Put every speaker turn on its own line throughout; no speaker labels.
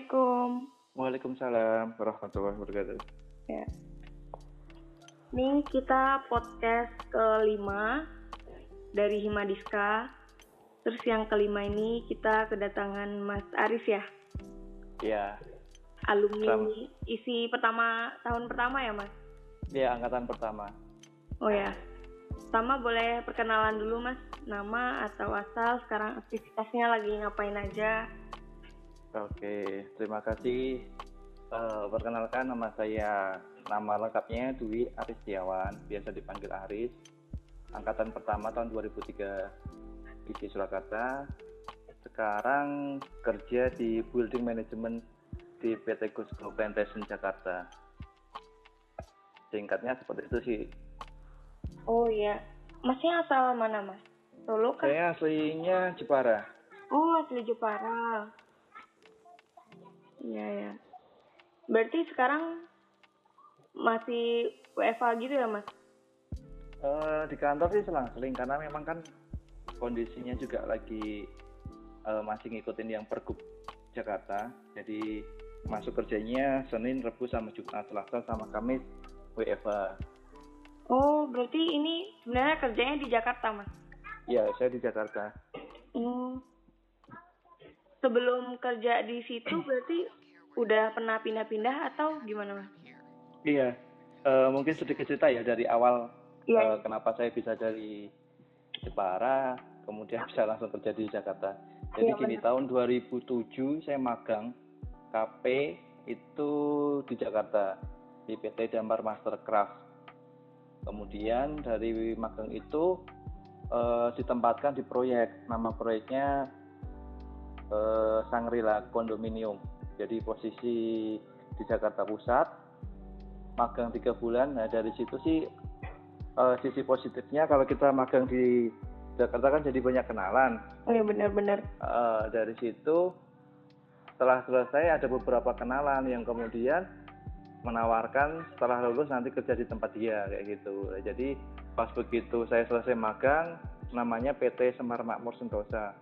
Assalamualaikum.
Waalaikumsalam warahmatullahi wabarakatuh.
Ya. Ini kita podcast kelima dari Himadiska. Terus yang kelima ini kita kedatangan Mas Aris ya,
Ya,
alumni
Sama.
isi pertama tahun pertama ya Mas.
ya angkatan pertama.
Oh ya. Pertama boleh perkenalan dulu Mas, nama atau asal, sekarang aktivitasnya lagi ngapain aja.
Oke, terima kasih. Eh, perkenalkan nama saya, nama lengkapnya Dwi Aris Setiawan, biasa dipanggil Aris. Angkatan pertama tahun 2003 di Surakarta. Sekarang kerja di Building Management di PT Gusco Plantation Jakarta. Singkatnya seperti itu sih.
Oh iya. Masnya asal mana Mas? Solo kan?
Saya aslinya Jepara.
Oh, asli Jepara. Iya, ya. Berarti sekarang masih WFA gitu ya, Mas?
Eh, di kantor sih selang-seling karena memang kan kondisinya juga lagi eh, masih ngikutin yang pergub Jakarta. Jadi masuk kerjanya Senin, Rabu sama Jumat, Selasa sama Kamis WFH.
Oh, berarti ini sebenarnya kerjanya di Jakarta, Mas?
Ya, saya di Jakarta.
Hmm. Sebelum kerja di situ berarti udah pernah pindah-pindah atau gimana, Mas?
Iya, eh, mungkin sedikit cerita ya dari awal
Iya.
eh, kenapa saya bisa dari Jepara, kemudian bisa langsung kerja di Jakarta. Jadi
Iya,
gini, tahun 2007 saya magang KP itu di Jakarta di PT Damar Mastercraft. Kemudian dari magang itu eh, ditempatkan di proyek, nama proyeknya eh, Sangrila Kondominium. Jadi posisi di Jakarta Pusat, magang tiga bulan. Nah dari situ sih eh, sisi positifnya kalau kita magang di Jakarta kan jadi banyak kenalan.
Oh iya, benar-benar.
Eh, dari situ setelah selesai ada beberapa kenalan yang kemudian menawarkan setelah lulus nanti kerja di tempat dia kayak gitu. Nah, Jadi pas begitu saya selesai magang namanya PT Semar Makmur Sentosa.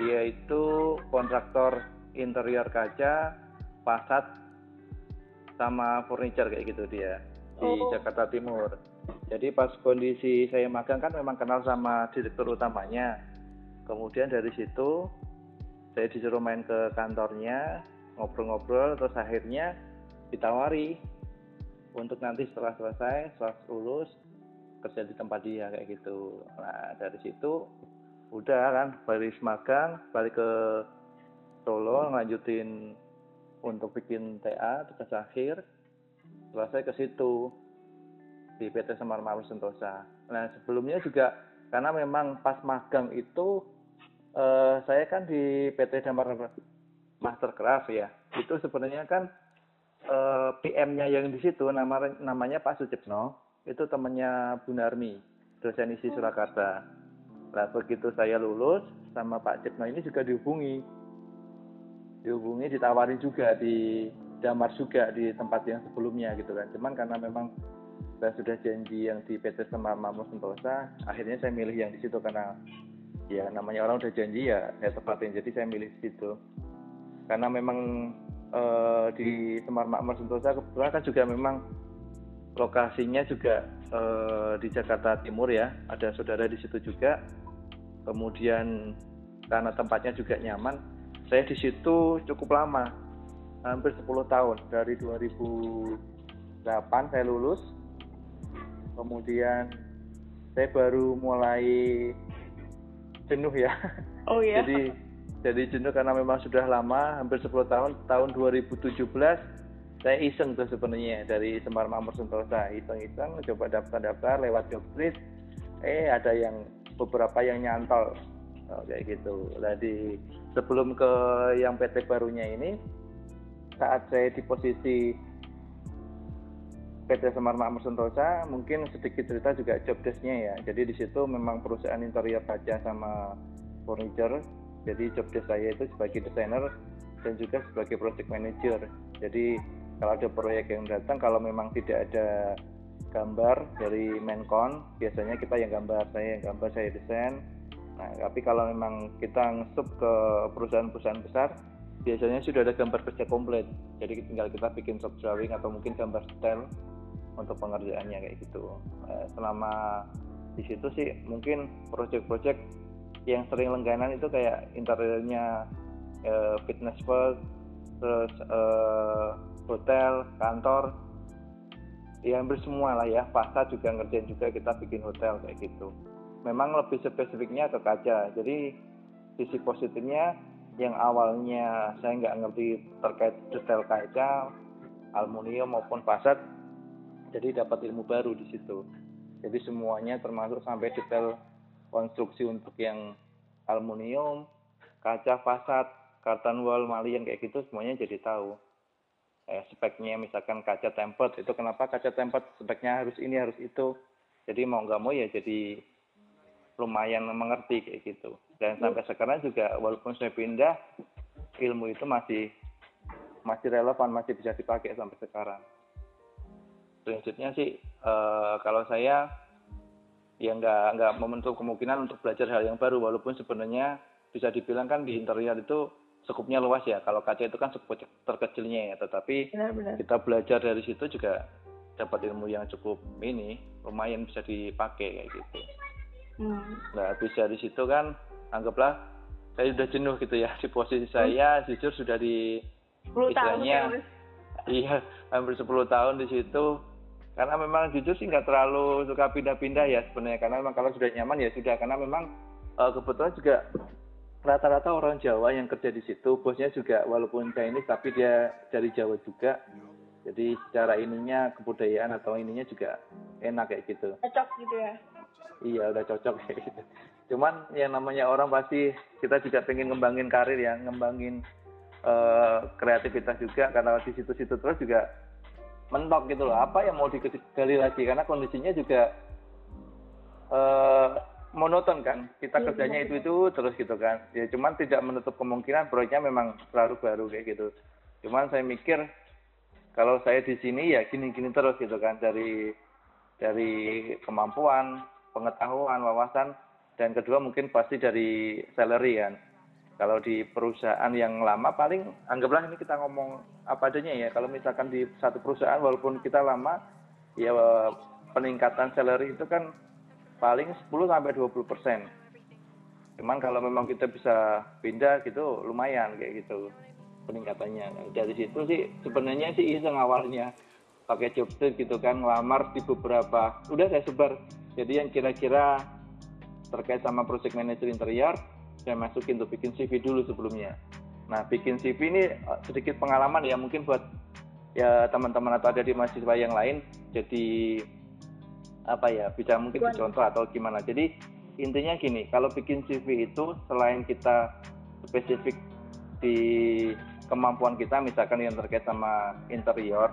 Dia itu kontraktor interior kaca, fasad sama furniture kayak gitu dia di
Oh.
Jakarta Timur. Jadi pas kondisi saya magang kan memang kenal sama direktur utamanya. Kemudian dari situ saya disuruh main ke kantornya, ngobrol-ngobrol, terus akhirnya ditawari untuk nanti setelah selesai, setelah lulus kerja di tempat dia kayak gitu. Nah dari situ udah kan balik magang, balik ke Solo lanjutin untuk bikin TA tugas akhir. Selesai ke situ di PT Semar Malu Sentosa. Nah sebelumnya juga karena memang pas magang itu eh, saya kan di PT Damar Mastercraft ya. Itu sebenarnya kan eh, PM-nya yang di situ nama, namanya Pak Sucipno. Itu temannya Bu Narmi, dosen isi Surakarta. Nah begitu saya lulus sama Pak Cipno ini juga dihubungi. Dihubungi ditawari juga di Damar juga di tempat yang sebelumnya gitu kan. Cuman karena memang saya sudah janji yang di PT Semar Mamus Sentosa, akhirnya saya milih yang di situ karena ya namanya orang udah janji ya saya tepatin. Jadi saya milih di situ. Karena memang eh, di Semar Makmur Sentosa kebetulan kan juga memang lokasinya juga eh, di Jakarta Timur ya. Ada saudara di situ juga. Kemudian karena tempatnya juga nyaman, saya di situ cukup lama. Hampir 10 tahun dari 2008 saya lulus. Kemudian saya baru mulai jenuh ya.
Oh iya.
Jadi jadi jenuh karena memang sudah lama, hampir 10 tahun. Tahun 2017 saya iseng tuh sebenarnya dari Semar Mamur Sentosa, iseng-iseng coba daftar-daftar lewat job list. Eh ada yang beberapa yang nyantol Oh, kayak gitu. Nah di sebelum ke yang PT barunya ini, saat saya di posisi PT Semar Makmur Sentosa, mungkin sedikit cerita juga job desk-nya ya. Jadi di situ memang perusahaan interior kaca sama furniture. Jadi job desk saya itu sebagai desainer dan juga sebagai project manager. Jadi kalau ada proyek yang datang, kalau memang tidak ada gambar dari Mencon, biasanya kita yang gambar, saya yang gambar, saya desain. Nah, tapi kalau memang kita ngesup ke perusahaan-perusahaan besar, biasanya sudah ada gambar kerja komplit jadi tinggal kita bikin shop drawing atau mungkin gambar detail untuk pengerjaannya kayak gitu eh, selama di situ sih mungkin project-project yang sering langganan itu kayak interiornya eh, fitness world terus eh, hotel kantor ya hampir semua lah ya pasar juga ngerjain juga kita bikin hotel kayak gitu memang lebih spesifiknya ke kaca jadi sisi positifnya yang awalnya saya nggak ngerti terkait detail kaca, aluminium maupun fasad, jadi dapat ilmu baru di situ. Jadi semuanya termasuk sampai detail konstruksi untuk yang aluminium, kaca fasad, karton wall, mali yang kayak gitu semuanya jadi tahu. Eh, speknya misalkan kaca tempered itu kenapa kaca tempered speknya harus ini harus itu. Jadi mau nggak mau ya jadi lumayan mengerti kayak gitu dan sampai sekarang juga walaupun saya pindah ilmu itu masih masih relevan masih bisa dipakai sampai sekarang prinsipnya sih uh, kalau saya ya nggak nggak menutup kemungkinan untuk belajar hal yang baru walaupun sebenarnya bisa dibilang kan di interior itu cukupnya luas ya kalau kaca itu kan cukup terkecilnya ya tetapi benar, benar. kita belajar dari situ juga dapat ilmu yang cukup ini lumayan bisa dipakai kayak gitu hmm. nah habis dari situ kan anggaplah saya sudah jenuh gitu ya di posisi hmm. saya jujur sudah di
10 istilahnya tahun,
iya hampir 10 tahun di situ karena memang jujur sih nggak terlalu suka pindah-pindah ya sebenarnya karena memang kalau sudah nyaman ya sudah karena memang uh, kebetulan juga rata-rata orang Jawa yang kerja di situ bosnya juga walaupun Chinese tapi dia dari Jawa juga. Jadi secara ininya kebudayaan atau ininya juga enak kayak gitu.
Cocok gitu ya?
Iya udah cocok kayak gitu. Cuman yang namanya orang pasti kita juga pengen ngembangin karir ya ngembangin uh, kreativitas juga. Karena di situ-situ terus juga mentok gitu loh. Apa yang mau digali lagi? Karena kondisinya juga uh, monoton kan? Kita iya, kerjanya itu itu terus gitu kan. Ya cuman tidak menutup kemungkinan proyeknya memang selalu baru kayak gitu. Cuman saya mikir kalau saya di sini ya gini-gini terus gitu kan. Dari dari kemampuan pengetahuan wawasan dan kedua mungkin pasti dari salary kan. Kalau di perusahaan yang lama paling anggaplah ini kita ngomong apa adanya ya. Kalau misalkan di satu perusahaan walaupun kita lama ya peningkatan salary itu kan paling 10 sampai 20 persen. Cuman kalau memang kita bisa pindah gitu lumayan kayak gitu peningkatannya. Dari situ sih sebenarnya sih iseng awalnya. Pakai job gitu kan ngelamar di beberapa udah saya sebar. Jadi yang kira-kira terkait sama project manager interior saya masukin untuk bikin CV dulu sebelumnya. Nah bikin CV ini eh, sedikit pengalaman ya mungkin buat ya teman-teman atau ada di mahasiswa yang lain. Jadi apa ya bisa mungkin dicontoh atau gimana. Jadi intinya gini kalau bikin CV itu selain kita spesifik di kemampuan kita misalkan yang terkait sama interior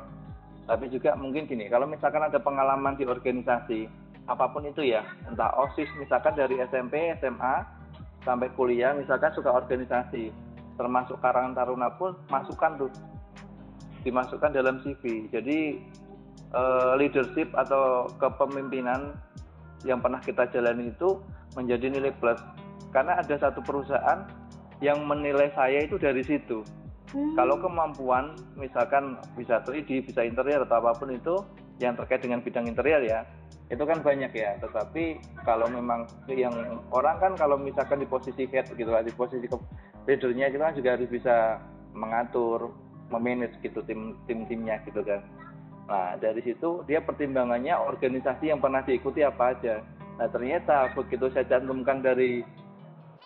tapi juga mungkin gini kalau misalkan ada pengalaman di organisasi apa pun itu ya entah osis misalkan dari SMP SMA sampai kuliah misalkan suka organisasi termasuk Karangan Taruna pun masukkan tuh dimasukkan dalam CV jadi eh, leadership atau kepemimpinan yang pernah kita jalani itu menjadi nilai plus. Karena ada satu perusahaan yang menilai saya itu dari situ. Hmm. kalau kemampuan misalkan bisa 3D bisa interior atau apa pun itu yang terkait dengan bidang interior ya itu kan banyak ya. Tetapi kalau memang yang orang kan kalau misalkan di posisi head gitu lah di posisi leadernya kita kan juga harus bisa mengatur memanage gitu tim tim timnya gitu kan nah dari situ dia pertimbangannya organisasi yang pernah diikuti apa aja nah ternyata begitu saya cantumkan dari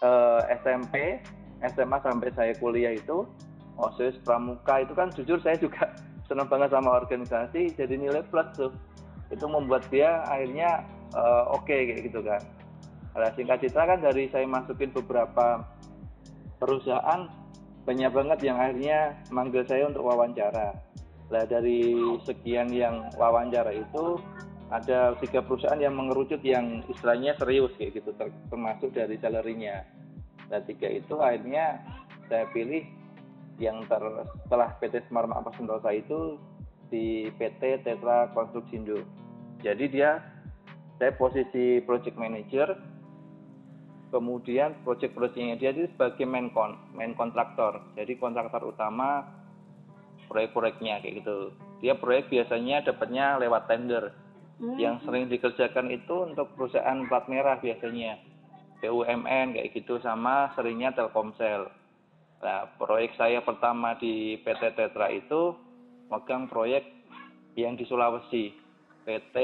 eh, SMP SMA sampai saya kuliah itu OSIS Pramuka itu kan jujur saya juga senang banget sama organisasi jadi nilai plus tuh itu membuat dia akhirnya uh, oke okay, kayak gitu kan. Ada singkat cerita kan dari saya masukin beberapa perusahaan banyak banget yang akhirnya manggil saya untuk wawancara. Lah dari sekian yang wawancara itu ada tiga perusahaan yang mengerucut yang istilahnya serius kayak gitu termasuk dari salary-nya. Dan tiga itu akhirnya saya pilih yang ter, setelah PT Smart Apa Sentosa itu di PT Tetra Konstruksindo. Jadi dia saya posisi project manager kemudian proyek-proyeknya dia itu sebagai main kon main kontraktor jadi kontraktor utama proyek-proyeknya kayak gitu. Dia proyek biasanya dapatnya lewat tender. Hmm. yang sering dikerjakan itu untuk perusahaan plat merah biasanya. BUMN kayak gitu sama seringnya Telkomsel. Nah proyek saya pertama di PT Tetra itu megang proyek yang di Sulawesi. PT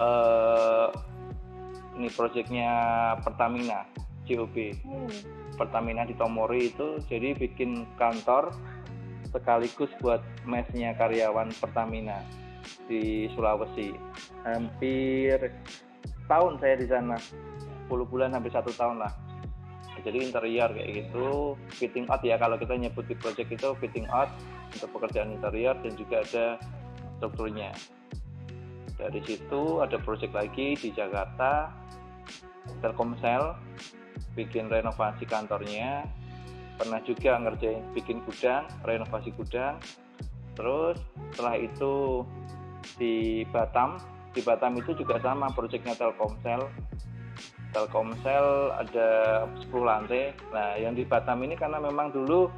eh, ini proyeknya Pertamina COB hmm. Pertamina di Tomori itu jadi bikin kantor sekaligus buat mesnya karyawan Pertamina di Sulawesi. Hampir tahun saya di sana. 10 bulan hampir satu tahun lah. Jadi interior kayak gitu fitting out ya. Kalau kita nyebut di project itu fitting out untuk pekerjaan interior dan juga ada strukturnya. Dari situ ada project lagi di Jakarta Telkomsel bikin renovasi kantornya pernah juga ngerjain bikin gudang renovasi gudang. Terus setelah itu di Batam. Di Batam itu juga sama proyeknya Telkomsel. Telkomsel ada 10 lantai. Nah yang di Batam ini karena memang dulu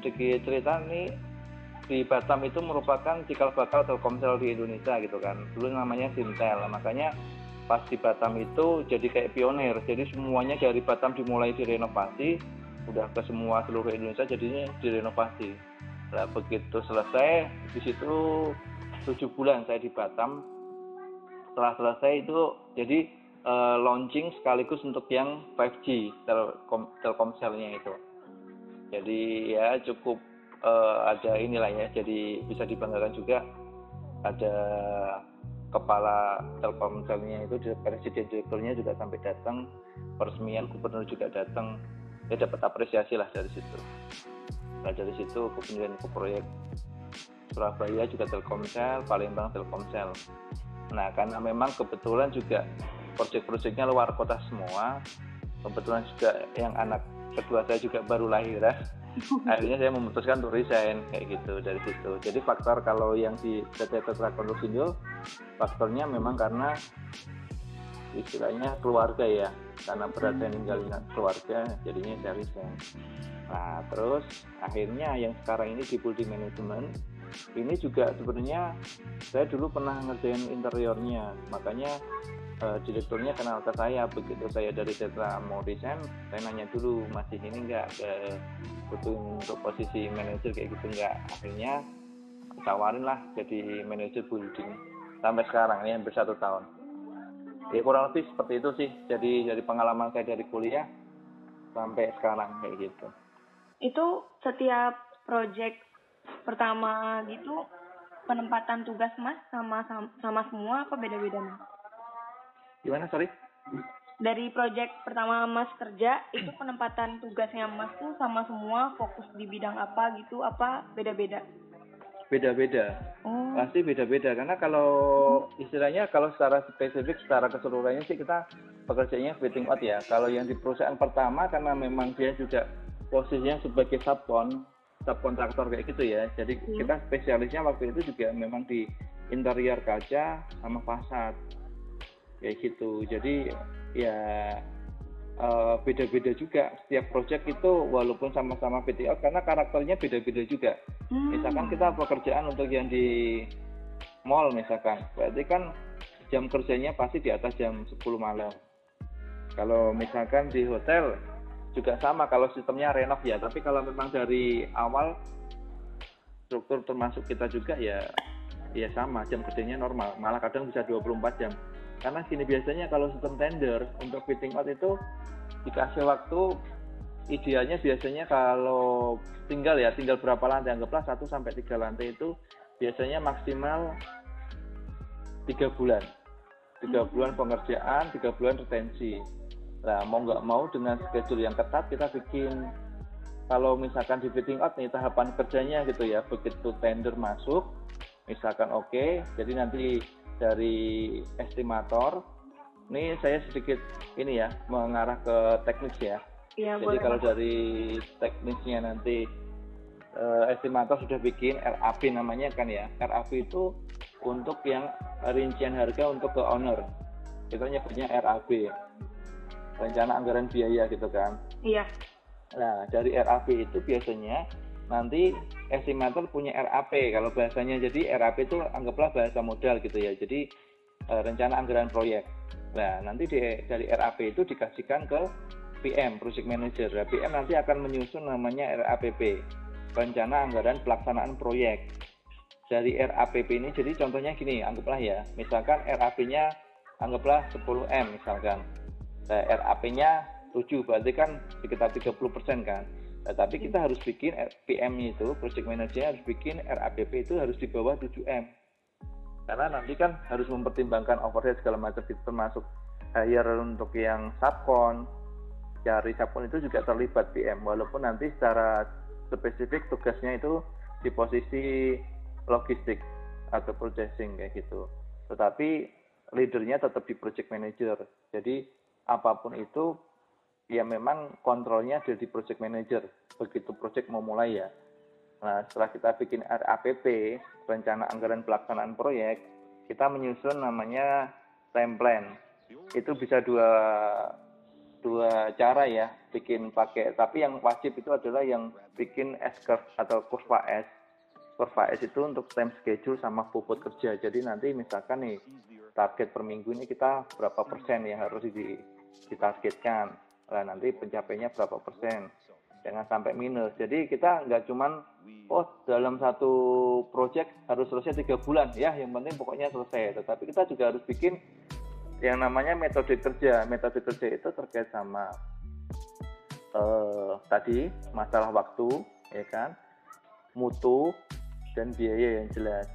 sedikit cerita nih di Batam itu merupakan cikal bakal Telkomsel di Indonesia gitu kan. Dulu namanya Sintel. Makanya pas di Batam itu jadi kayak pionir jadi semuanya dari Batam dimulai direnovasi udah ke semua seluruh Indonesia jadinya direnovasi. Nah begitu selesai di situ tujuh bulan saya di Batam. Setelah selesai itu jadi uh, launching sekaligus untuk yang 5G telkom Telkomselnya itu. Jadi ya cukup uh, ada inilah ya jadi bisa dibanggakan juga. Ada kepala Telkomselnya itu presiden direkturnya juga sampai datang peresmian gubernur juga datang ya dapat apresiasi lah dari situ. Nah dari situ kemudian ke proyek Surabaya juga Telkomsel Palembang Telkomsel. Nah karena memang kebetulan juga proyek-proyeknya luar kota semua kebetulan juga yang anak kedua saya juga baru lahir ya. Akhirnya saya memutuskan untuk resign kayak gitu dari situ. Jadi faktor kalau yang di PT Tetra Konstruksindo faktornya memang karena istilahnya keluarga ya karena berat saya ninggalin keluarga jadinya saya. Resign nah terus akhirnya yang sekarang ini di multi management ini juga sebenarnya saya dulu pernah ngerjain interiornya. Makanya uh, direkturnya kenal ke saya begitu saya dari Tetra mau resign saya nanya dulu masih ini enggak ke butuh untuk posisi manajer kayak gitu enggak akhirnya tawarin lah jadi manajer building sampai sekarang ini hampir satu tahun ya kurang lebih seperti itu sih jadi dari pengalaman saya dari kuliah sampai sekarang kayak gitu
itu setiap project pertama gitu penempatan tugas mas sama sama, sama semua apa beda-beda mas?
Gimana sorry?
Dari project pertama mas kerja itu penempatan tugasnya mas tuh sama semua fokus di bidang apa gitu apa beda-beda?
Beda-beda, oh. pasti beda-beda karena kalau istilahnya kalau secara spesifik secara keseluruhannya sih kita pekerjaannya fitting out ya. Kalau yang di perusahaan pertama karena memang dia juga posisinya sebagai subkon subkontraktor kayak gitu ya. Jadi hmm. kita spesialisnya waktu itu juga memang di interior kaca sama fasad kayak gitu. Jadi ya beda beda-beda juga setiap project itu walaupun sama-sama PTO karena karakternya beda-beda juga. Hmm. Misalkan kita pekerjaan untuk yang di mall misalkan, berarti kan jam kerjanya pasti di atas jam 10 malam. Kalau misalkan di hotel juga sama kalau sistemnya renov ya tapi kalau memang dari awal struktur termasuk kita juga ya ya sama jam kerjanya normal malah kadang bisa 24 jam karena gini biasanya kalau sistem tender untuk fitting out itu dikasih waktu idealnya biasanya kalau tinggal ya tinggal berapa lantai anggaplah 1 sampai 3 lantai itu biasanya maksimal tiga bulan. Tiga bulan pengerjaan tiga bulan retensi. Nah, mau nggak mau dengan schedule yang ketat kita bikin kalau misalkan di fitting out nih tahapan kerjanya gitu ya begitu tender masuk misalkan oke okay, jadi nanti dari estimator. Ini saya sedikit ini ya mengarah ke teknis ya, ya jadi kalau dari teknisnya nanti uh, estimator sudah bikin RAP namanya kan ya. RAP itu untuk yang rincian harga untuk ke owner. Kita nyebutnya RAB rencana anggaran biaya gitu kan.
Iya.
Nah dari RAP itu biasanya nanti estimator punya RAP kalau bahasanya jadi RAP itu anggaplah bahasa modal gitu ya. Jadi e, rencana anggaran proyek. Nah nanti di, dari RAP itu dikasihkan ke PM project manager. Nah, PM nanti akan menyusun namanya RAPP rencana anggaran pelaksanaan proyek. Dari RAPP ini jadi contohnya gini anggaplah ya misalkan RAP-nya anggaplah 10M misalkan. Nah, RAP-nya 7 berarti kan sekitar 30% kan tapi kita harus bikin PM itu, project manager harus bikin RAPP itu harus di bawah 7M. Karena nanti kan harus mempertimbangkan overhead segala macam itu termasuk hire untuk yang subcon, cari subcon itu juga terlibat PM walaupun nanti secara spesifik tugasnya itu di posisi logistik atau purchasing kayak gitu. Tetapi leadernya tetap di project manager. Jadi apa pun itu ya memang kontrolnya ada di project manager. Begitu project mau mulai ya. Nah setelah kita bikin RAPP rencana anggaran pelaksanaan proyek kita menyusun namanya time plan. Itu bisa dua dua cara ya bikin pakai. Tapi yang wajib itu adalah yang bikin S curve atau kurva S kurva S itu untuk time schedule sama bobot kerja. Jadi nanti misalkan nih target per minggu ini kita berapa persen yang harus di, ditargetkan Nah, nanti pencapaiannya berapa persen. Jangan sampai minus. Jadi kita nggak cuman, oh dalam satu project harus selesai tiga bulan. Ya, yang penting pokoknya selesai. Tetapi kita juga harus bikin yang namanya metode kerja. Metode kerja itu terkait sama uh, tadi masalah waktu, ya kan, mutu, dan biaya yang jelas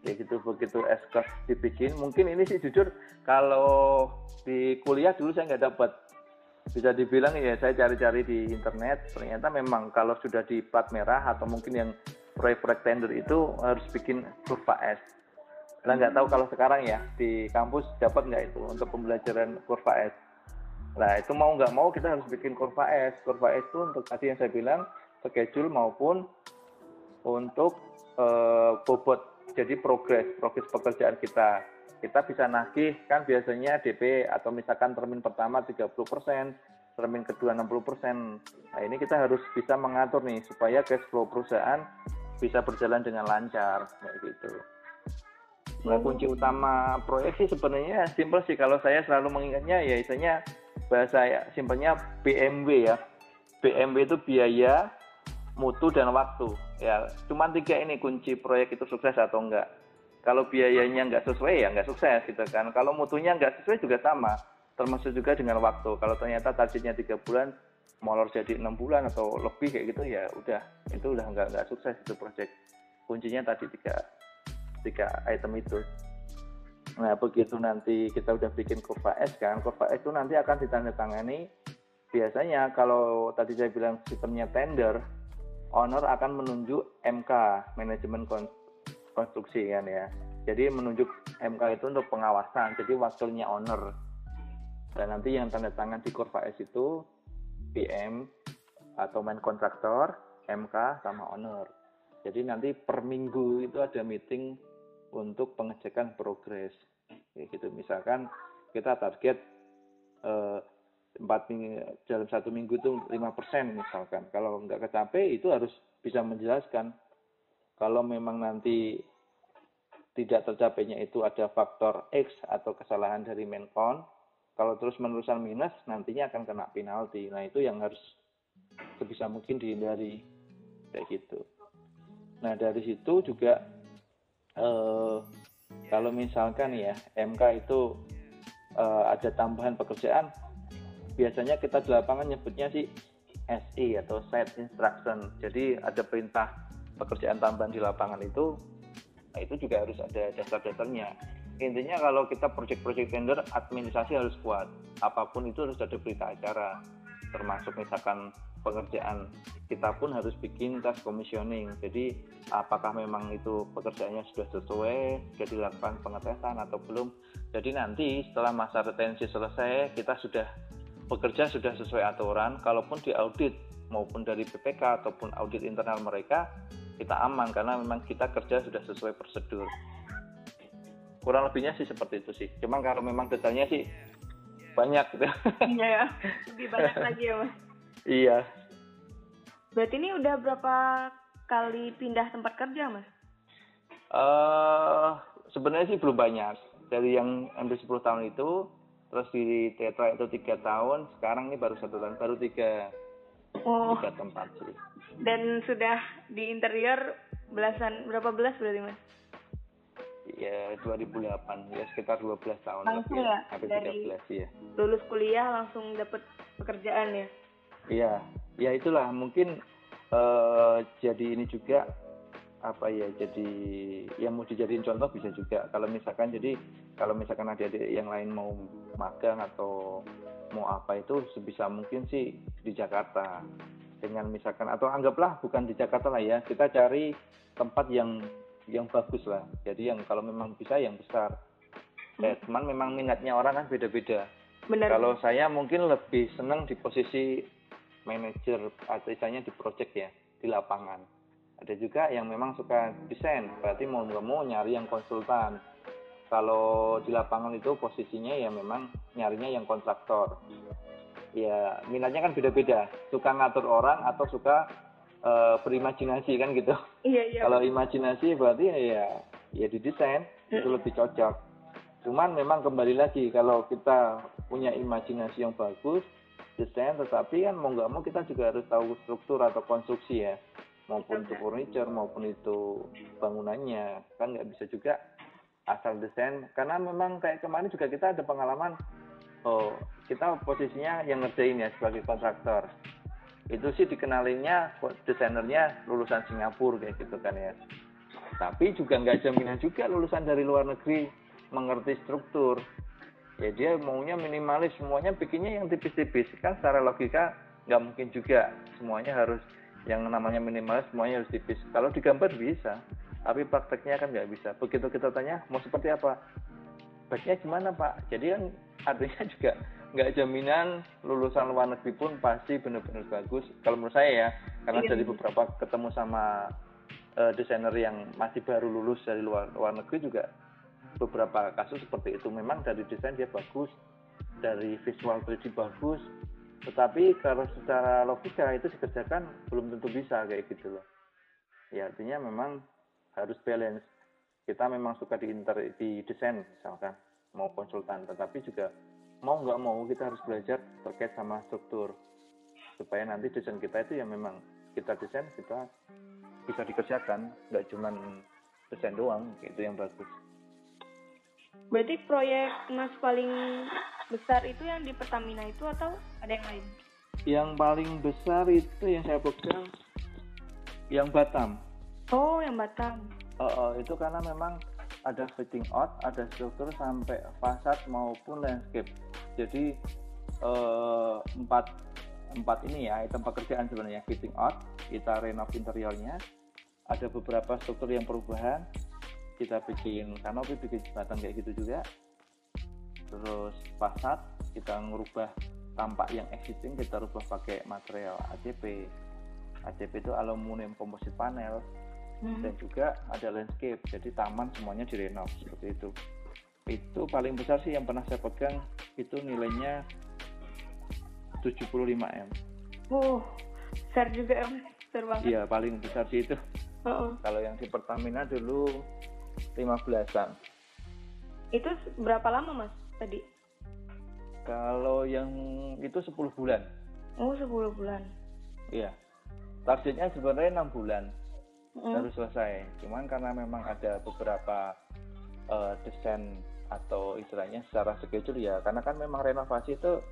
ya gitu begitu SK dibikin mungkin ini sih jujur kalau di kuliah dulu saya nggak dapat bisa dibilang ya saya cari-cari di internet ternyata memang kalau sudah di plat merah atau mungkin yang proyek-proyek tender itu harus bikin kurva S. Nah nggak tahu kalau sekarang ya di kampus dapat nggak itu untuk pembelajaran kurva S. Nah itu mau nggak mau kita harus bikin kurva S. Kurva S itu untuk tadi yang saya bilang schedule maupun untuk uh, bobot jadi progres progres pekerjaan kita kita bisa nagih kan biasanya DP atau misalkan termin pertama 30%, termin kedua 60%. Nah, ini kita harus bisa mengatur nih supaya cash flow perusahaan bisa berjalan dengan lancar kayak gitu. Nah, kunci utama proyek sih sebenarnya simpel sih kalau saya selalu mengingatnya ya istilahnya bahasa ya simpelnya BMW ya. BMW itu biaya, mutu dan waktu. Ya, cuma tiga ini kunci proyek itu sukses atau enggak kalau biayanya nggak sesuai ya nggak sukses gitu kan. Kalau mutunya nggak sesuai juga sama termasuk juga dengan waktu. Kalau ternyata targetnya tiga bulan molor jadi enam bulan atau lebih kayak gitu ya udah. Itu udah nggak nggak sukses itu project. Kuncinya tadi tiga tiga item itu. Nah begitu nanti kita udah bikin kurva S kan kurva S itu nanti akan ditandatangani. Biasanya kalau tadi saya bilang sistemnya tender owner akan menunjuk MK manajemen konstruksi kan ya. Jadi menunjuk MK itu untuk pengawasan, jadi wakilnya owner. Dan nanti yang tanda tangan di Kurva S itu PM atau main kontraktor, MK sama owner. Jadi nanti per minggu itu ada meeting untuk pengecekan progres. Ya gitu. Misalkan kita target eh, empat minggu dalam satu minggu itu lima persen misalkan. Kalau nggak kecapai itu harus bisa menjelaskan kalau memang nanti tidak tercapainya itu ada faktor X atau kesalahan dari Menkon, kalau terus menerusan minus nantinya akan kena penalti. Nah itu yang harus sebisa mungkin dihindari kayak gitu. Nah dari situ juga eh, kalau misalkan ya MK itu eh, ada tambahan pekerjaan, biasanya kita di lapangan nyebutnya sih SI atau Set Instruction. Jadi ada perintah pekerjaan tambahan di lapangan itu nah itu juga harus ada dasar-dasarnya. Intinya kalau kita project-project tender administrasi harus kuat. Apa pun itu harus ada berita acara. Termasuk misalkan pekerjaan kita pun harus bikin task commissioning. Jadi apakah memang itu pekerjaannya sudah sesuai sudah dilakukan pengetesan atau belum. Jadi nanti setelah masa retensi selesai kita sudah bekerja sudah sesuai aturan. Kalaupun di audit maupun dari BPK ataupun audit internal mereka kita aman karena memang kita kerja sudah sesuai prosedur. Kurang lebihnya sih seperti itu sih. Cuma kalau memang detailnya sih banyak gitu.
iya ya lebih banyak lagi ya mas.
Iya.
Berarti ini udah berapa kali pindah tempat kerja mas?
Uh, sebenarnya sih belum banyak. Dari yang hampir 10 tahun itu terus di Tetra itu tiga tahun sekarang ini baru satu tahun baru tiga
oh.
Tiga tempat sih.
Dan sudah di interior belasan berapa belas berarti mas?
Ya 2008 ya sekitar 12 tahun
Langsung
lebih.
ya,
hampir
dari-
13 ya
lulus kuliah langsung dapet pekerjaan ya?
Iya, ya itulah. Mungkin eh jadi ini juga apa ya jadi yang mau dijadiin contoh bisa juga. Kalau misalkan jadi kalau misalkan adik-adik yang lain mau magang atau mau apa itu sebisa mungkin sih di Jakarta. Dengan misalkan atau anggaplah bukan di Jakarta lah ya kita cari tempat yang yang bagus lah. Jadi yang kalau memang bisa yang besar. Ya cuman memang minatnya orang kan beda-beda. Kalau saya mungkin lebih senang di posisi manajer atau misalnya di project ya di lapangan. Ada juga yang memang suka desain, berarti mau nggak mau nyari yang konsultan. Kalau di lapangan itu posisinya ya memang nyarinya yang kontraktor. Ya minatnya kan beda-beda, suka ngatur orang atau suka eh, berimajinasi kan gitu.
iya iya
Kalau imajinasi berarti ya ya di desain itu
Mm-mm.
lebih cocok. Cuman memang kembali lagi kalau kita punya imajinasi yang bagus, desain tetapi kan mau nggak mau kita juga harus tahu struktur atau konstruksi ya maupun itu furniture maupun itu bangunannya. Kan nggak bisa juga asal desain. Karena memang kayak kemarin juga kita ada pengalaman oh kita posisinya yang ngerjain ya sebagai kontraktor. Itu sih dikenalinnya desainernya lulusan Singapura kayak gitu kan ya. Tapi juga nggak jaminan juga lulusan dari luar negeri mengerti struktur. Ya dia maunya minimalis. Semuanya bikinnya yang tipis-tipis. Kan secara logika nggak mungkin juga. Semuanya harus yang namanya minimalis semuanya harus tipis. Kalau digambar bisa tapi prakteknya kan nggak bisa. Begitu kita tanya mau seperti apa? Baiknya gimana pak? Jadi kan artinya juga nggak jaminan lulusan luar negeri pun pasti benar-benar bagus. Kalau menurut saya ya karena
Iya.
dari beberapa ketemu sama eh, desainer yang masih baru lulus dari luar luar negeri juga beberapa kasus seperti itu. Memang dari desain dia bagus dari visual 3D bagus tetapi kalau secara logika itu dikerjakan belum tentu bisa kayak gitu loh. Ya artinya memang harus balance. Kita memang suka di inter di desain misalkan mau konsultan tetapi juga mau nggak mau kita harus belajar terkait sama struktur. Supaya nanti desain kita itu yang memang kita desain kita bisa dikerjakan nggak cuman desain doang gitu yang bagus
berarti proyek mas paling besar itu yang di Pertamina itu atau ada yang lain?
Yang paling besar itu yang saya pegang yang Batam.
Oh yang Batam.
Eh, eh, itu karena memang ada fitting out, ada struktur sampai fasad maupun landscape. Jadi eh, empat empat ini ya item pekerjaan sebenarnya fitting out, kita renov interiornya, ada beberapa struktur yang perubahan, kita bikin kanopi, bikin jembatan kayak gitu juga. Terus fasad kita ngerubah tampak yang existing kita rubah pakai material ACP. ACP itu aluminium composite panel
Hmm.
dan juga ada landscape jadi taman semuanya direnov seperti itu itu paling besar sih yang pernah saya pegang itu nilainya 75 m
oh besar juga ya besar banget
iya paling besar sih itu
oh.
kalau yang di Pertamina dulu 15an
itu berapa lama mas tadi?
Kalau yang itu 10 bulan.
Oh 10 bulan.
Iya. Targetnya sebenarnya enam bulan.
Mm.
baru selesai. Cuman karena memang ada beberapa eh, desain atau istilahnya secara schedule ya. Karena kan memang renovasi itu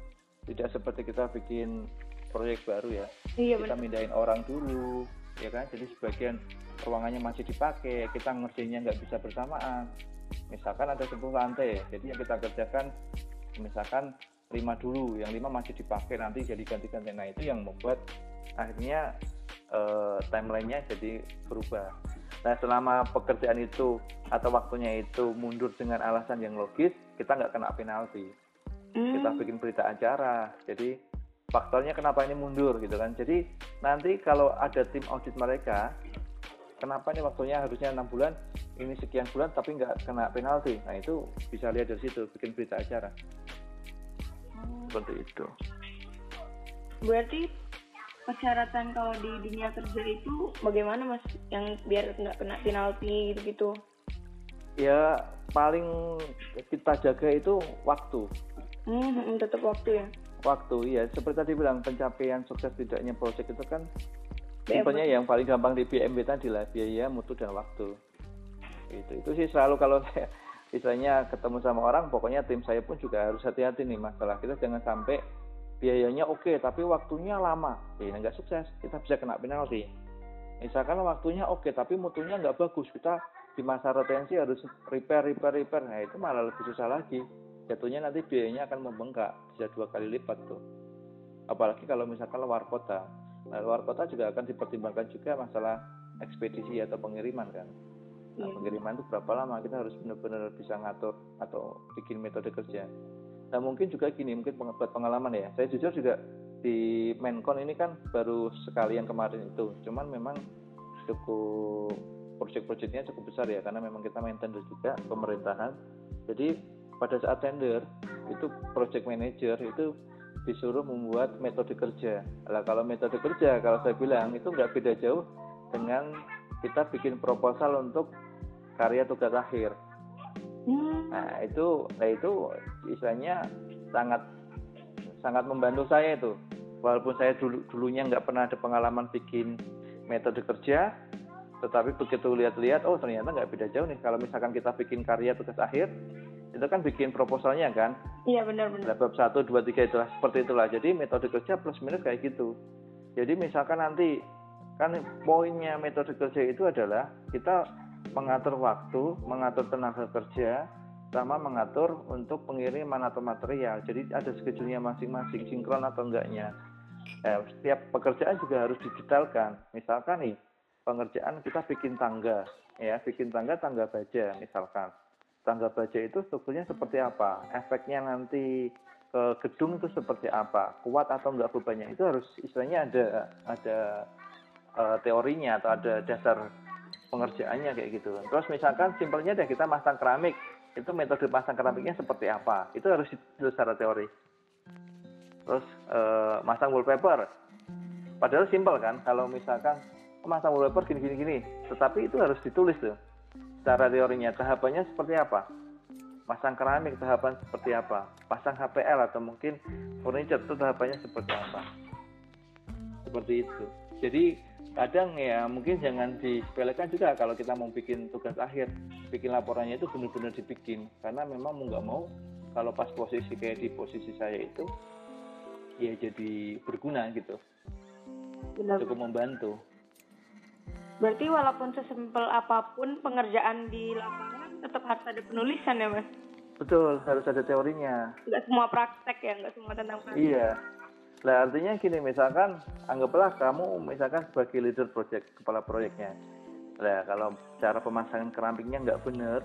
tidak seperti kita bikin proyek baru ya.
Iya
kita
benar.
mindahin orang dulu ya kan? Jadi sebagian ruangannya masih dipakai kita ngerjainnya nggak bisa bersamaan. Misalkan ada 10 lantai jadi yang kita kerjakan misalkan lima dulu yang lima masih dipakai nanti jadi ganti-ganti. Nah itu yang membuat akhirnya eh, timelinenya jadi berubah. Nah selama pekerjaan itu atau waktunya itu mundur dengan alasan yang logis kita nggak kena penalti.
Hmm.
kita bikin berita acara jadi faktornya kenapa ini mundur gitu kan. Jadi nanti kalau ada tim audit mereka kenapa ini waktunya harusnya enam bulan ini sekian bulan tapi nggak kena penalti? Nah itu bisa lihat dari situ bikin berita acara. Seperti itu.
Berarti persyaratan kalau di dunia kerja itu bagaimana mas? Yang biar nggak kena penalti gitu gitu
ya paling kita jaga itu waktu.
Hmm, tetap waktu ya
waktu. Ya seperti tadi bilang pencapaian sukses tidaknya proyek itu kan
BM.
simpelnya yang paling gampang di BMB tadi lah biaya mutu dan waktu. Itu itu sih selalu kalau saya istilahnya ketemu sama orang pokoknya tim saya pun juga harus hati-hati nih masalah kita jangan sampai biayanya oke tapi waktunya lama. Ya nggak sukses. Kita bisa kena penalti. Misalkan waktunya oke tapi mutunya nggak bagus kita di masa retensi harus repair repair repair. Nah itu malah lebih susah lagi jatuhnya nanti biayanya akan membengkak bisa dua kali lipat tuh apalagi kalau misalkan luar kota nah luar kota juga akan dipertimbangkan juga masalah ekspedisi atau pengiriman kan Nah,
Iya.
pengiriman itu berapa lama kita harus benar-benar bisa ngatur atau bikin metode kerja. Nah mungkin juga gini, mungkin buat pengalaman ya. Saya jujur juga di Menkon ini kan baru sekali yang kemarin itu. Cuman memang cukup proyek-proyeknya cukup besar ya karena memang kita main tender juga pemerintahan. Jadi pada saat tender itu project manager itu disuruh membuat metode kerja. Lah kalau metode kerja kalau saya bilang itu nggak beda jauh dengan kita bikin proposal untuk karya tugas akhir.
Hmm,
Nah itu, nah itu istilahnya sangat sangat membantu saya itu. Walaupun saya dulu dulunya nggak pernah ada pengalaman bikin metode kerja, tetapi begitu lihat-lihat, oh ternyata nggak beda jauh nih. Kalau misalkan kita bikin karya tugas akhir, itu kan bikin proposalnya kan.
iya benar-benar
bab 1, 2, 3 itulah seperti itulah. Jadi metode kerja plus minus kayak gitu. Jadi misalkan nanti kan poinnya metode kerja itu adalah kita mengatur waktu, mengatur tenaga kerja, sama mengatur untuk pengiriman atau material. Jadi ada schedule-nya masing-masing, sinkron atau enggaknya. Eh, setiap pekerjaan juga harus didetailkan. Misalkan nih, pengerjaan kita bikin tangga, ya, bikin tangga tangga baja misalkan. Tangga baja itu strukturnya seperti apa? Efeknya nanti ke gedung itu seperti apa? Kuat atau enggak bebannya? Itu harus istilahnya ada ada eh, teorinya atau ada dasar pengerjaannya kayak gitu. Terus misalkan simpelnya deh kita masang keramik, itu metode pasang keramiknya seperti apa? Itu harus ditulis secara teori. Terus eh, masang wallpaper, padahal simpel kan? Kalau misalkan oh, masang wallpaper gini gini gini, tetapi itu harus ditulis tuh secara teorinya. Tahapannya seperti apa? Pasang keramik tahapan seperti apa? Pasang HPL atau mungkin furniture itu tahapannya seperti apa? Seperti itu. Jadi kadang ya mungkin jangan disepelekan juga kalau kita mau bikin tugas akhir bikin laporannya itu benar-benar dibikin karena memang mau nggak mau kalau pas posisi kayak di posisi saya itu ya jadi berguna gitu
benar
cukup membantu
berarti walaupun sesimpel apa pun pengerjaan di lapangan tetap harus ada penulisan ya mas?
Betul harus ada teorinya.
Nggak semua praktek ya nggak semua tentang praktek.
Iya. Lah artinya gini misalkan anggaplah kamu misalkan sebagai leader project kepala proyeknya. Lah kalau cara pemasangan keramiknya nggak bener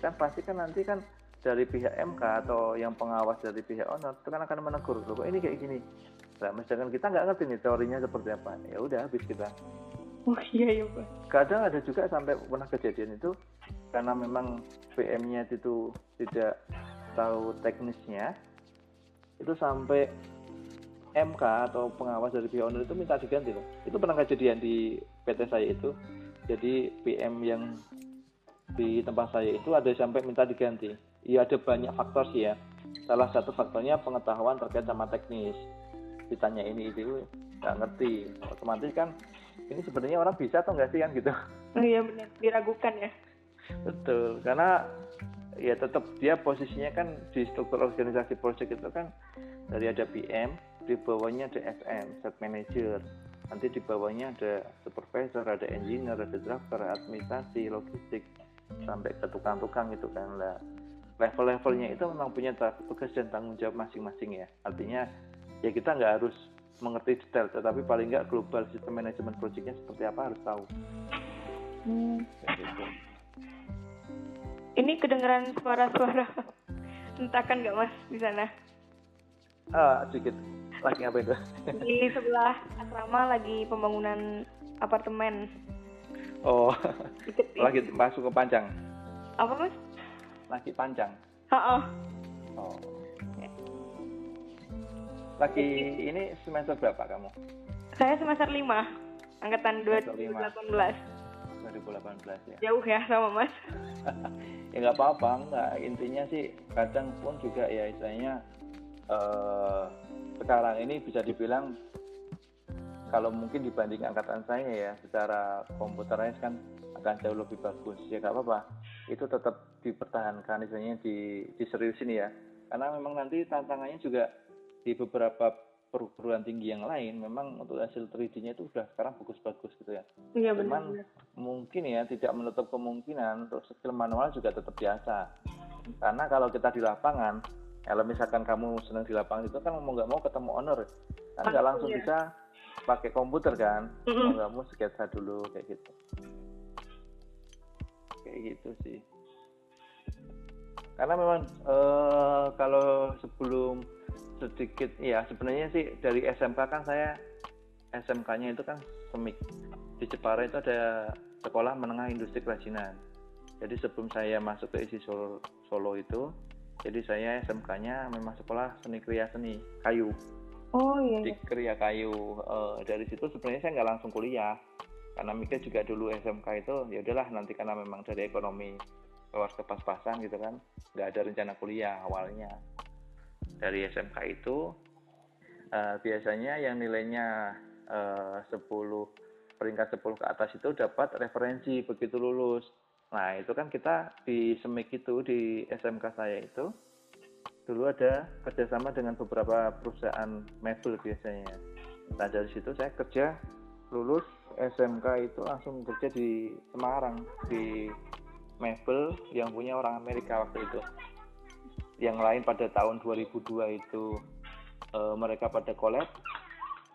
kan pasti kan nanti kan dari pihak MK atau yang pengawas dari pihak owner itu kan akan menegur loh kok ini kayak gini? Lah misalkan kita nggak ngerti nih teorinya seperti apa ya udah habis kita
oh iya ya mas
kadang ada juga sampai pernah kejadian itu karena memang PM-nya itu tidak tahu teknisnya itu sampai MK atau pengawas dari pihak owner itu minta diganti loh itu pernah kejadian di PT saya itu. Jadi PM yang di tempat saya itu ada sampai minta diganti. Iya ada banyak faktor sih ya. Salah satu faktornya pengetahuan terkait sama teknis. Ditanya ini itu nggak ngerti. Otomatis kan ini sebenarnya orang bisa atau nggak sih kan gitu?
Oh iya benar diragukan ya.
Betul. Karena ya tetap dia posisinya kan di struktur organisasi project itu kan dari ada PM di bawahnya ada SM set manager. Nanti di bawahnya ada supervisor ada engineer ada driver administrasi logistik sampai ke tukang-tukang itu kan lah. Level-levelnya itu memang punya tugas dan tanggung jawab masing-masing ya. Artinya ya kita nggak harus mengerti detail tetapi paling nggak global sistem manajemen projectnya seperti apa harus tahu.
Hmm.
Gitu.
ini kedengeran suara-suara. Hentakan nggak mas di sana?
Ah sedikit. Lagi apa itu?
Di sebelah asrama lagi pembangunan apartemen.
Oh.
Dikit
lagi masuk ke panjang?
Apa mas?
Lagi panjang.
Oh,
oh lagi ini semester berapa kamu?
Saya semester 5, angkatan
Semester lima.
2018.
2018 ya.
Jauh ya sama Mas.
ya nggak apa-apa, nggak intinya sih kadang pun juga ya istilahnya eh, sekarang ini bisa dibilang kalau mungkin dibanding angkatan saya ya secara komputerais kan akan jauh lebih bagus ya nggak apa-apa itu tetap dipertahankan istilahnya di diseriusin ya karena memang nanti tantangannya juga di beberapa perguruan tinggi yang lain memang untuk hasil 3D-nya itu sudah sekarang bagus-bagus gitu ya
Iya
Cuman
benar.
mungkin ya tidak menutup kemungkinan untuk skill manual juga tetap biasa. Karena kalau kita di lapangan, kalau misalkan kamu senang di lapangan itu kan mau nggak mau ketemu owner, kan nggak langsung
ya.
bisa pakai komputer kan, mau
Mm-mm.
nggak mau sketsa dulu kayak gitu. Kayak gitu sih. Karena memang eh, kalau sebelum sedikit ya sebenarnya sih dari SMK kan saya SMK-nya itu kan semik di Jepara itu ada sekolah menengah industri kerajinan. Jadi sebelum saya masuk ke ISI Solo, Solo itu, jadi saya SMK-nya memang sekolah seni kriya seni kayu
Oh iya.
di
iya.
kriya kayu. Eh, dari situ sebenarnya saya nggak langsung kuliah karena mikir juga dulu SMK itu ya udahlah nanti karena memang dari ekonomi keluar ke pas-pasan gitu kan nggak ada rencana kuliah awalnya dari SMK itu eh, biasanya yang nilainya eh, 10 peringkat 10 ke atas itu dapat referensi begitu lulus. Nah itu kan kita di semik itu di SMK saya itu dulu ada kerjasama dengan beberapa perusahaan mebel biasanya. Nah dari situ saya kerja lulus SMK itu langsung kerja di Semarang di mebel yang punya orang Amerika waktu itu yang lain pada tahun 2002 itu eh, mereka pada collab.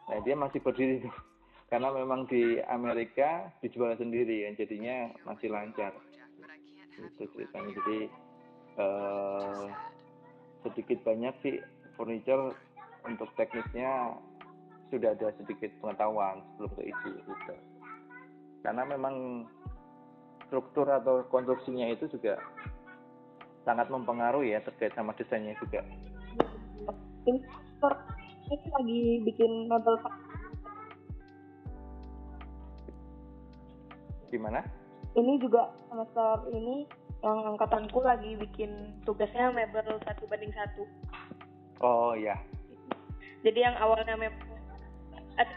Nah dia masih berdiri karena memang di Amerika dijual sendiri ya jadinya masih lancar. Itu ceritanya. Jadi eh, sedikit banyak sih furniture untuk teknisnya sudah ada sedikit pengetahuan sebelum ke isi gitu. Karena memang struktur atau konstruksinya itu juga sangat mempengaruhi ya terkait sama desainnya juga.
Investor ini lagi bikin pak.
gimana?
Ini juga semester ini yang angkatanku lagi bikin tugasnya mebel satu banding satu.
oh ya
Jadi yang awalnya mebel ada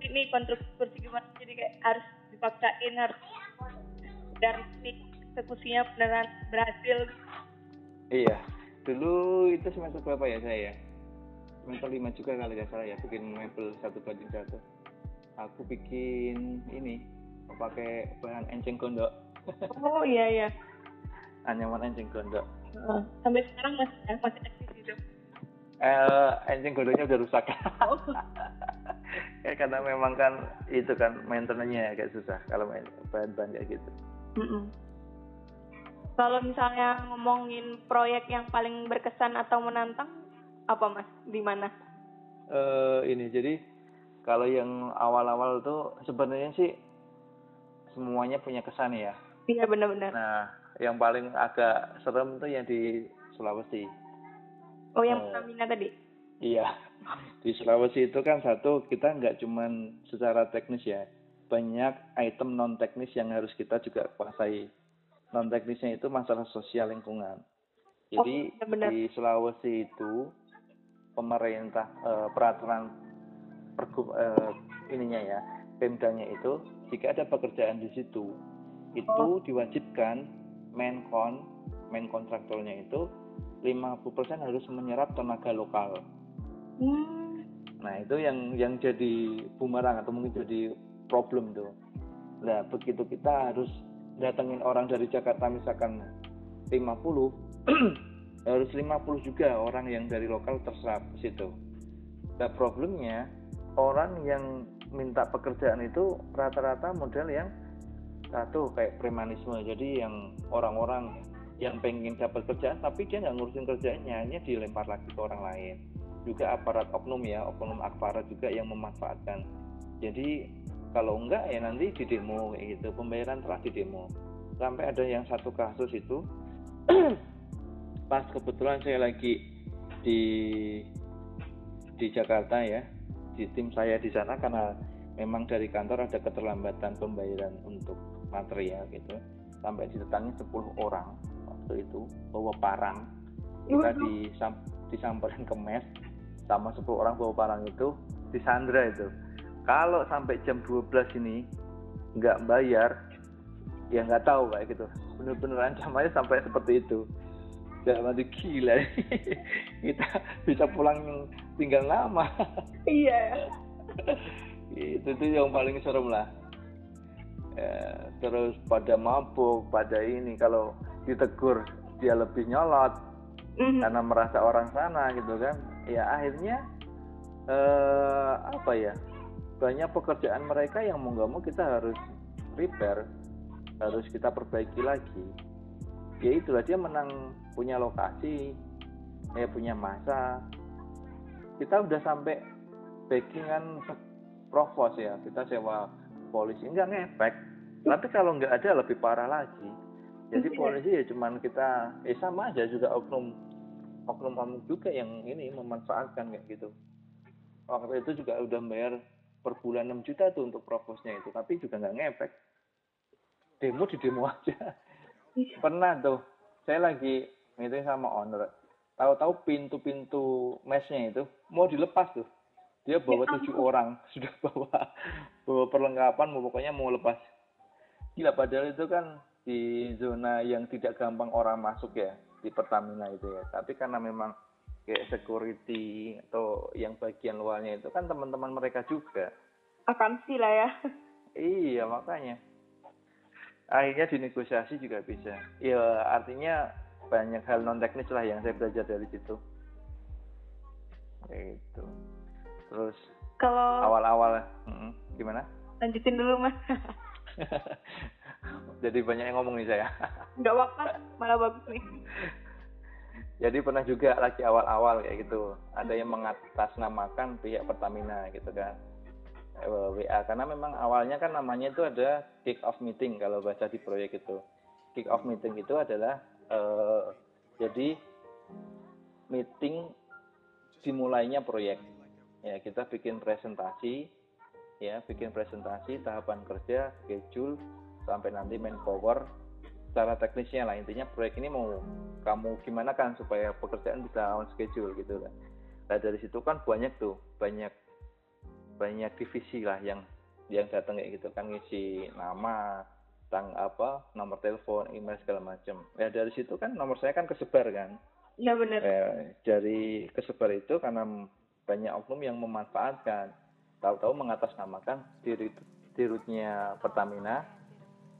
ini konstruksi gimana? Jadi kayak harus dipaksain harus dan ini eksekusinya beneran berhasil
iya. Dulu itu semester berapa ya saya semester lima juga kali nggak salah ya bikin mebel satu banding satu. Aku bikin ini pakai bahan enceng gondok.
Oh iya iya.
Anyaman enceng gondok.
Heeh. sampai sekarang masih masih eksis itu
eh enceng gondoknya udah rusak.
Oh.
ya karena memang kan itu kan maintenance-nya agak susah kalau main bahan-bahan kayak gitu.
Mm-mm. Kalau misalnya ngomongin proyek yang paling berkesan atau menantang, apa mas? Di mana?
eh ini jadi kalau yang awal-awal tuh sebenarnya sih semuanya punya kesan ya
Iya benar-benar.
nah yang paling agak serem tuh yang di Sulawesi
Oh yang
Oh.
Pertamina tadi?
iya di Sulawesi itu kan satu kita nggak cuman secara teknis ya banyak item non teknis yang harus kita juga kuasai non teknisnya itu masalah sosial lingkungan jadi
Oh, benar.
di Sulawesi itu pemerintah eh, peraturan pergub eh, ininya ya pemdanya itu jika ada pekerjaan di situ itu
Oh.
diwajibkan menkon main kontraktornya itu 50% harus menyerap tenaga lokal
Hmm.
Nah itu yang yang jadi bumerang atau mungkin jadi problem tuh. Nah begitu kita harus datengin orang dari Jakarta misalkan 50, harus 50 juga orang yang dari lokal terserap ke situ. Nah problemnya orang yang minta pekerjaan itu rata-rata model yang satu kayak premanisme. Jadi yang orang-orang yang pengen dapat kerjaan tapi dia nggak ngurusin kerjanya, hanya dilempar lagi ke orang lain juga aparat oknum ya oknum aparat juga yang memanfaatkan jadi kalau enggak ya nanti di demo kayak gitu. Pembayaran telah di demo. Sampai ada yang satu kasus itu pas kebetulan saya lagi di di Jakarta ya di tim saya di sana karena memang dari kantor ada keterlambatan pembayaran untuk material gitu. Sampai didatangi 10 orang waktu itu bawa parang. Kita disam, disamperin ke mes sama 10 orang bawa parang itu disandra itu kalau sampai jam 12 ini nggak bayar ya nggak tahu kayak gitu. Bener-bener ancamannya sampai seperti itu. Jangan mati gila. Kita bisa pulang tinggal lama.
Iya.
Itu tuh yang paling serem lah. Ya, terus pada mabuk pada ini kalau ditegur dia lebih nyolot. Mm-hmm. karena merasa orang sana gitu kan. Ya akhirnya eh, apa ya banyak pekerjaan mereka yang mau nggak mau kita harus repair harus kita perbaiki lagi. Ya itulah dia menang punya lokasi ya punya masa. Kita udah sampai backingan provos ya kita sewa polisi. Enggak ngefek. Tapi kalau nggak ada lebih parah lagi. Jadi iya. polisi ya cuman kita eh sama aja juga oknum oknum kamu juga yang ini memanfaatkan kayak gitu. Waktu itu juga udah bayar per bulan 6 juta tuh untuk provosnya itu tapi juga nggak ngefek. Demo di demo aja. Iya. pernah tuh saya lagi meeting sama owner. Tahu-tahu pintu-pintu mesnya itu mau dilepas tuh. Dia bawa ya tujuh orang sudah bawa bawa perlengkapan mau pokoknya mau lepas. Gila padahal itu kan di zona yang tidak gampang orang masuk ya di Pertamina itu ya. Tapi karena memang kayak security atau yang bagian luarnya itu kan teman-teman mereka juga.
Akan sih lah ya.
Iya makanya. Akhirnya dinegosiasi juga bisa. Ya artinya banyak hal non teknis lah yang saya belajar dari situ. Itu terus
kalau
awal-awal hmm, gimana?
Lanjutin dulu mas.
Jadi banyak yang ngomong nih saya.
Nggak waktu malah bagus nih
jadi pernah juga lagi awal-awal kayak gitu. Ada yang mengatasnamakan pihak Pertamina gitu kan. WA karena memang awalnya kan namanya itu ada kick off meeting kalau baca di proyek itu. Kick off meeting itu adalah uh, jadi meeting dimulainya proyek. Ya kita bikin presentasi ya bikin presentasi tahapan kerja schedule sampai nanti main power secara teknisnya lah. Intinya proyek ini mau kamu gimana kan supaya pekerjaan bisa on schedule gitu kan. Nah dari situ kan banyak tuh banyak banyak divisi lah yang yang datang kayak gitu kan. Ngisi nama tang apa nomor telepon email segala macam ya dari situ kan nomor saya kan kesebar kan.
Ya benar
eh, dari kesebar itu karena banyak oknum yang memanfaatkan. Tahu-tahu mengatasnamakan diri dirutnya Pertamina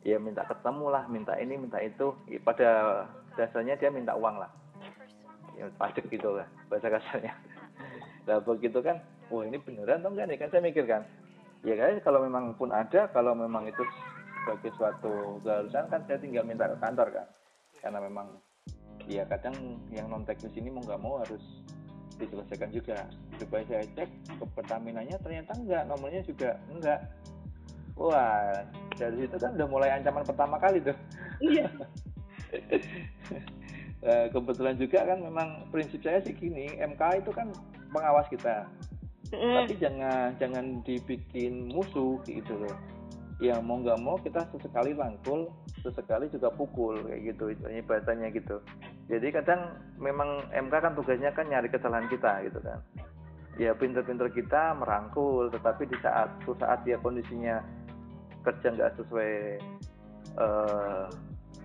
ya minta ketemu lah minta ini minta itu. Pada dasarnya dia minta uang lah. Ya pajak gitu lah bahasa kasarnya. Nah begitu kan wah ini beneran atau enggak nih? Kan saya mikir kan. Ya kan kalau memang pun ada kalau memang itu sebagai suatu keharusan kan saya tinggal minta ke kantor kan. Karena memang ya kadang yang non teknis ini mau nggak mau harus diselesaikan juga. Supaya saya cek ke Pertamina-nya ternyata enggak nomornya juga enggak wah dari situ kan udah mulai ancaman pertama kali tuh. Iya. Nah, kebetulan juga kan memang prinsip saya sih gini MK itu kan pengawas kita. Mm. tapi jangan jangan dibikin musuh gitu loh. Ya mau nggak mau kita sesekali rangkul sesekali juga pukul kayak gitu istilahnya bahasanya gitu. Jadi kadang memang MK kan tugasnya kan nyari kesalahan kita gitu kan. Ya pinter-pinter kita merangkul tetapi di saat saat dia kondisinya kerja nggak sesuai uh,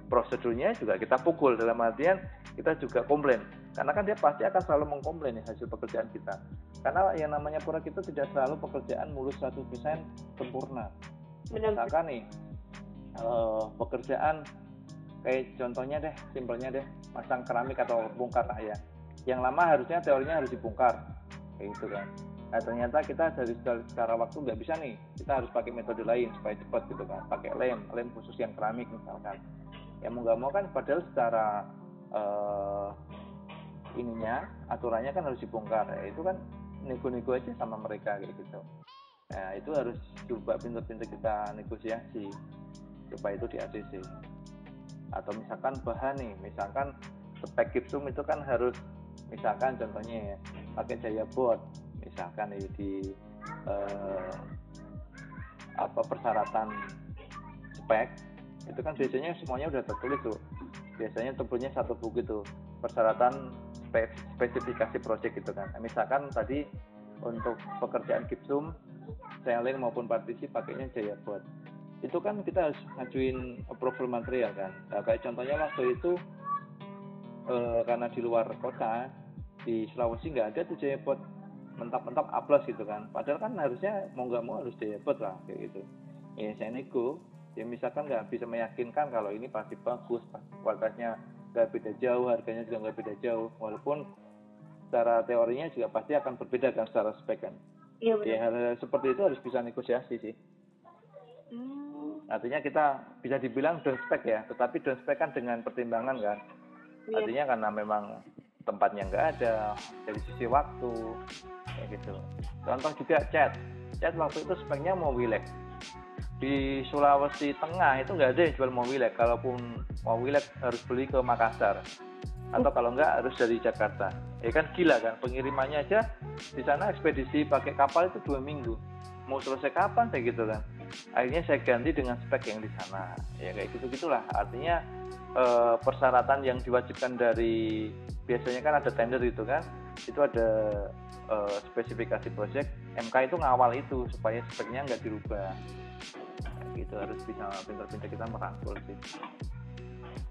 prosedurnya juga kita pukul. Dalam artian kita juga komplain. Karena kan dia pasti akan selalu mengkomplain hasil pekerjaan kita. Karena yang namanya proyek itu tidak selalu pekerjaan mulus 100% sempurna. Benar. misalkan nih uh, pekerjaan kayak contohnya deh simpelnya deh masang keramik atau bongkar ya yang lama harusnya teorinya harus dibongkar. Kayak gitu kan nah ternyata kita dari secara waktu nggak bisa nih. Kita harus pakai metode lain supaya cepat gitu kan. Pakai lem lem khusus yang keramik misalkan. Ya mau nggak mau kan padahal secara uh, ininya aturannya kan harus dibongkar. Ya, itu kan nego-nego aja sama mereka kayak gitu. Nah itu harus coba pintar-pintar kita negosiasi supaya itu di ACC atau misalkan bahan nih misalkan spek gipsum itu kan harus misalkan contohnya ya pakai jaya bot misalkan ya di eh, apa persyaratan spek itu kan biasanya semuanya udah tertulis tuh. Biasanya tebelnya satu buku itu persyaratan spesifikasi project gitu kan. Misalkan tadi untuk pekerjaan gipsum selling maupun partisi pakainya Jaya buat. Itu kan kita harus ngajuin approval material kan. Nah, kayak contohnya waktu itu eh, karena di luar kota di Sulawesi nggak ada tuh buat mentok-mentok A plus gitu kan. Padahal kan harusnya mau nggak mau harus buat lah kayak gitu. Ya saya nego ya misalkan nggak bisa meyakinkan kalau ini pasti bagus kualitasnya nggak beda jauh harganya juga nggak beda jauh. Walaupun secara teorinya juga pasti akan berbeda kan secara spek kan.
Iya benar
ya hal, hal seperti itu harus bisa negosiasi sih.
Hmm,
artinya kita bisa dibilang down spec ya tetapi down spec kan dengan pertimbangan kan.
Iya.
artinya karena memang tempatnya nggak ada dari sisi waktu kayak gitu. Contoh juga chat. Chat waktu itu speknya mau wilek di Sulawesi Tengah itu nggak ada yang jual mau wilek kalaupun mau wilek harus beli ke Makassar. Atau kalau nggak harus dari Jakarta. Ya kan gila kan pengirimannya aja di sana ekspedisi pakai kapal itu dua minggu. Mau selesai kapan kayak gitu kan? Akhirnya saya ganti dengan spek yang di sana. Ya kayak gitu gitulah artinya eh, persyaratan yang diwajibkan dari biasanya kan ada tender itu kan itu ada eh, spesifikasi project. MK itu ngawal itu supaya speknya nggak dirubah. Gitu harus bisa pintar-pintar kita merangkul sih.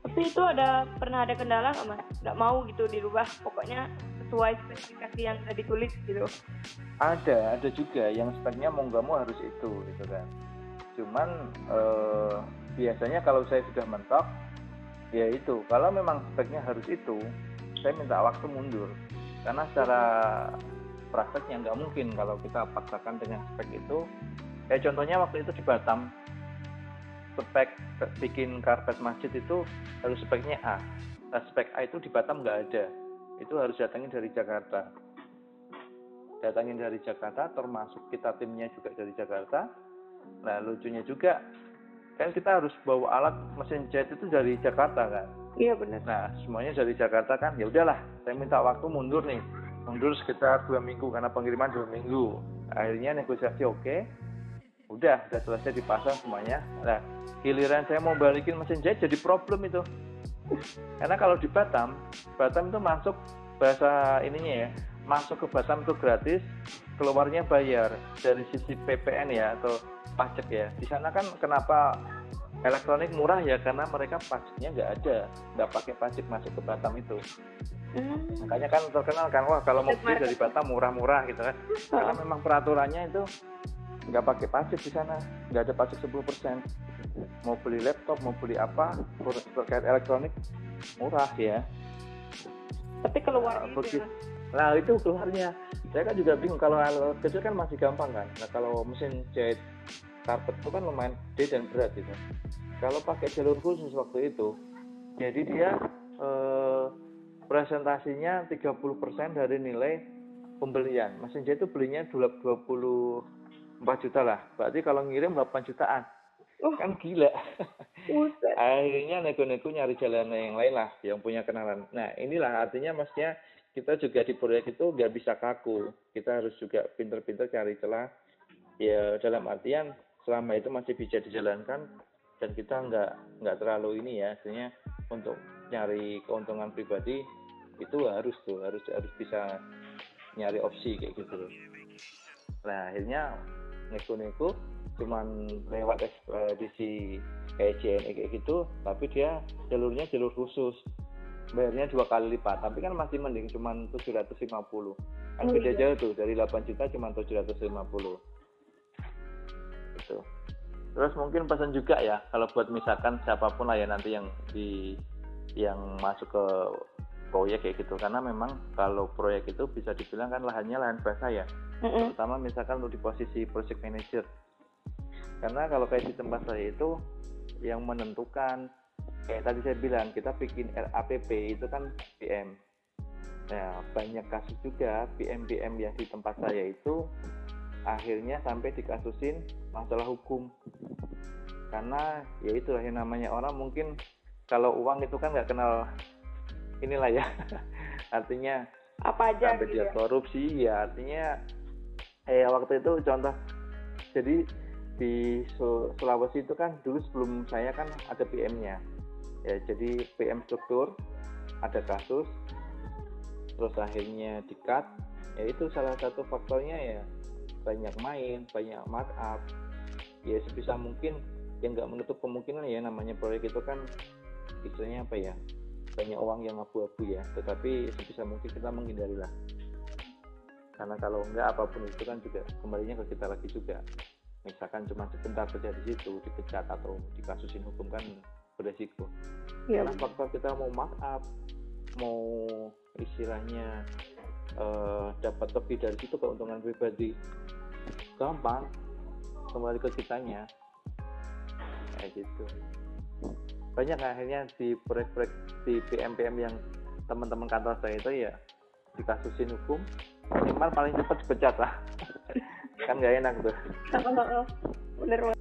Tapi itu ada pernah ada kendala nggak mas? Nggak mau gitu dirubah pokoknya sesuai spesifikasi yang udah ditulis gitu.
Ada ada juga yang speknya mau nggak mau harus itu gitu kan. Cuman eh, biasanya kalau saya sudah mentok ya itu. Kalau memang speknya harus itu saya minta waktu mundur karena secara prakteknya nggak mungkin kalau kita paksakan dengan spek itu. Kayak contohnya waktu itu di Batam spek bikin karpet masjid itu harus speknya A. Nah, spek A itu di Batam nggak ada. Itu harus datangin dari Jakarta. Datangin dari Jakarta termasuk kita timnya juga dari Jakarta. Nah lucunya juga kan kita harus bawa alat mesin jahit itu dari Jakarta kan
iya benar.
Nah semuanya dari Jakarta kan ya udahlah saya minta waktu mundur nih. Mundur sekitar dua minggu karena pengiriman dua minggu. Akhirnya negosiasi oke. Udah udah selesai dipasang semuanya. Nah giliran saya mau balikin mesin jahit jadi problem itu. Karena kalau di Batam Batam itu masuk bahasa ininya ya masuk ke Batam itu gratis keluarnya bayar. Dari sisi PPN ya atau pajak ya. Di sana kan kenapa elektronik murah ya karena mereka pajaknya nggak ada nggak pakai pajak masuk ke Batam itu.
Hmm.
makanya kan terkenal kan wah kalau mau beli dari Batam murah-murah gitu kan. Karena memang peraturannya itu nggak pakai pajak di sana nggak ada pajak 10% mau beli laptop mau beli apa terkait elektronik murah ya.
Tapi keluar
Nah,
gitu
nah itu keluarnya. Saya kan juga bingung kalau alat kecil kan masih gampang kan. Nah kalau mesin jahit karpet itu kan lumayan gede dan berat gitu. Kalau pakai jalur khusus waktu itu jadi dia eh, presentasinya 30% dari nilai pembelian. Mesin jahit itu belinya 24 juta lah. Berarti kalau ngirim 8 jutaan.
Oh.
kan gila. Akhirnya nego-nego nyari jalan yang lain lah yang punya kenalan. Nah inilah artinya maksudnya kita juga di proyek itu nggak bisa kaku. Kita harus juga pinter-pinter cari celah. Ya dalam artian selama itu masih bisa dijalankan dan kita nggak nggak terlalu ini ya artinya untuk nyari keuntungan pribadi itu harus tuh harus harus bisa nyari opsi kayak gitu. Nah akhirnya nego-nego cuman lewat ekspedisi kayak JNE kayak gitu tapi dia jalurnya jalur khusus. Bayarnya dua kali lipat tapi kan masih mending cuman 750 kan
Oh,
beda
iya.
jauh tuh dari 8 juta cuman 750 gitu. Terus mungkin pesan juga ya kalau buat misalkan siapa pun lah ya nanti yang di yang masuk ke proyek kayak gitu. Karena memang kalau proyek itu bisa dibilang kan lahannya lahan basah ya. Terutama misalkan lu di posisi project manager. Karena kalau kayak di tempat saya itu yang menentukan kayak tadi saya bilang kita bikin RAPP itu kan PM nah banyak kasus juga PM PM yang di tempat saya itu akhirnya sampai dikasusin masalah hukum. Karena ya itulah yang namanya orang mungkin kalau uang itu kan nggak kenal inilah ya. Artinya
apa aja
sampai
gitu
dia
ya?
korupsi ya artinya eh waktu itu contoh jadi di Sulawesi itu kan dulu sebelum saya kan ada PM-nya ya jadi PM struktur ada kasus terus akhirnya dikat ya itu salah satu faktornya ya banyak main banyak markup. Ya sebisa mungkin yang nggak menutup kemungkinan ya namanya proyek itu kan istilahnya apa ya banyak uang yang abu-abu ya. Tetapi sebisa mungkin kita menghindari lah. Karena kalau enggak apa pun itu kan juga kembalinya ke kita lagi juga. Misalkan cuma sebentar kerja di situ dipecat atau dikasusin hukum kan beresiko. Ya. karena faktor kita mau markup mau istilahnya uh, dapat lebih dari situ keuntungan pribadi. Gampang kembali ke kitanya. Kayak gitu. Banyak akhirnya di proyek-proyek di PM-PM yang teman-teman kantor saya itu ya dikasusin hukum minimal paling cepat dipecat lah. Kan nggak enak tuh.
Bener